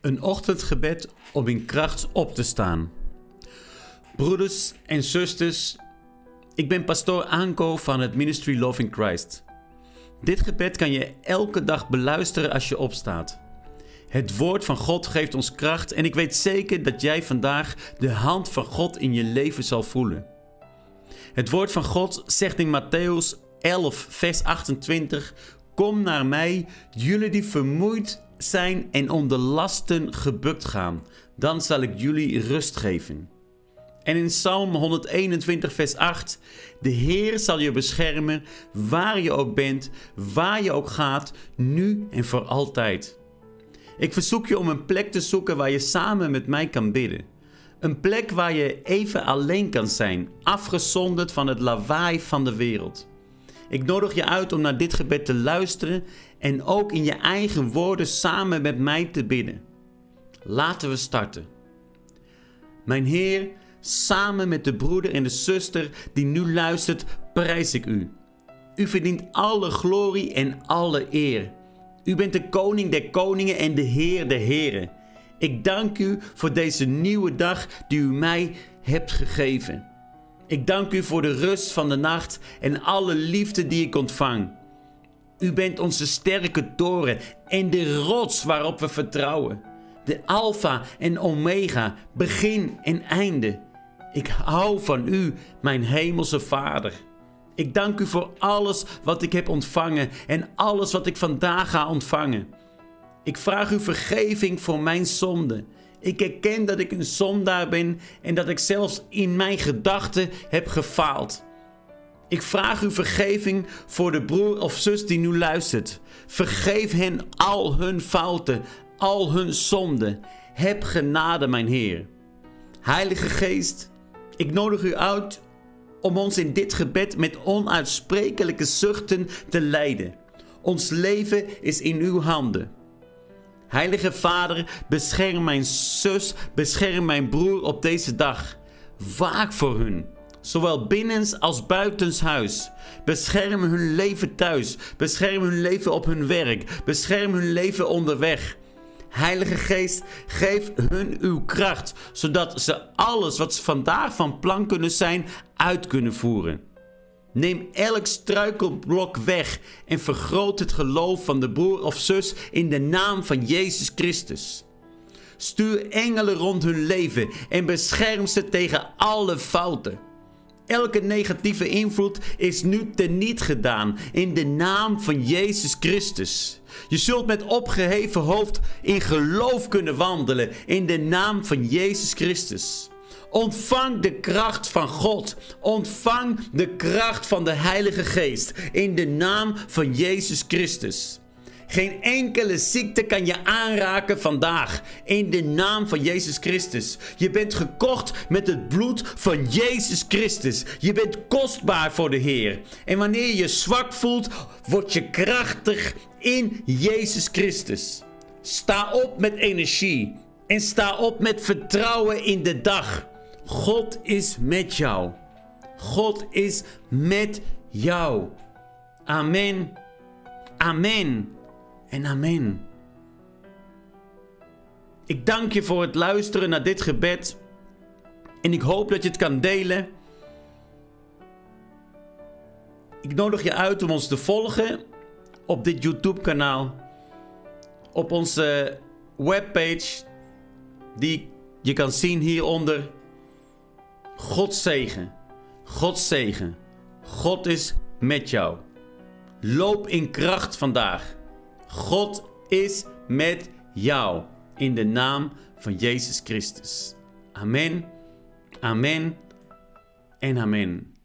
Een ochtendgebed om in kracht op te staan. Broeders en zusters, ik ben pastoor Anko van het Ministry Loving Christ. Dit gebed kan je elke dag beluisteren als je opstaat. Het woord van God geeft ons kracht en ik weet zeker dat jij vandaag de hand van God in je leven zal voelen. Het woord van God zegt in Matthäus 11, vers 28: Kom naar mij, jullie die vermoeid zijn en onder lasten gebukt gaan, dan zal ik jullie rust geven. En in Psalm 121, vers 8: De Heer zal je beschermen waar je ook bent, waar je ook gaat, nu en voor altijd. Ik verzoek je om een plek te zoeken waar je samen met mij kan bidden. Een plek waar je even alleen kan zijn, afgezonderd van het lawaai van de wereld. Ik nodig je uit om naar dit gebed te luisteren en ook in je eigen woorden samen met mij te bidden. Laten we starten. Mijn Heer, samen met de broeder en de zuster die nu luistert, prijs ik u. U verdient alle glorie en alle eer. U bent de koning der koningen en de Heer der heren. Ik dank u voor deze nieuwe dag die u mij hebt gegeven. Ik dank u voor de rust van de nacht en alle liefde die ik ontvang. U bent onze sterke toren en de rots waarop we vertrouwen. De Alpha en Omega, begin en einde. Ik hou van u, mijn hemelse Vader. Ik dank u voor alles wat ik heb ontvangen en alles wat ik vandaag ga ontvangen. Ik vraag u vergeving voor mijn zonde. Ik erken dat ik een zondaar ben en dat ik zelfs in mijn gedachten heb gefaald. Ik vraag u vergeving voor de broer of zus die nu luistert. Vergeef hen al hun fouten, al hun zonden. Heb genade, mijn Heer. Heilige Geest, ik nodig u uit om ons in dit gebed met onuitsprekelijke zuchten te leiden. Ons leven is in uw handen. Heilige Vader, bescherm mijn zus, bescherm mijn broer op deze dag. Waak voor hun, zowel binnens als buitenshuis. Bescherm hun leven thuis, bescherm hun leven op hun werk, bescherm hun leven onderweg. Heilige Geest, geef hun uw kracht, zodat ze alles wat ze vandaag van plan kunnen zijn, uit kunnen voeren. Neem elk struikelblok weg en vergroot het geloof van de broer of zus in de naam van Jezus Christus. Stuur engelen rond hun leven en bescherm ze tegen alle fouten. Elke negatieve invloed is nu teniet gedaan in de naam van Jezus Christus. Je zult met opgeheven hoofd in geloof kunnen wandelen in de naam van Jezus Christus. Ontvang de kracht van God. Ontvang de kracht van de Heilige Geest in de naam van Jezus Christus. Geen enkele ziekte kan je aanraken vandaag. In de naam van Jezus Christus. Je bent gekocht met het bloed van Jezus Christus. Je bent kostbaar voor de Heer. En wanneer je zwak voelt, word je krachtig in Jezus Christus. Sta op met energie. En sta op met vertrouwen in de dag. God is met jou. God is met jou. Amen. Amen. En amen. Ik dank je voor het luisteren naar dit gebed. En ik hoop dat je het kan delen. Ik nodig je uit om ons te volgen op dit YouTube-kanaal. Op onze webpage, die je kan zien hieronder. God zegen. God zegen. God is met jou. Loop in kracht vandaag. God is met jou. In de naam van Jezus Christus. Amen. Amen. En amen.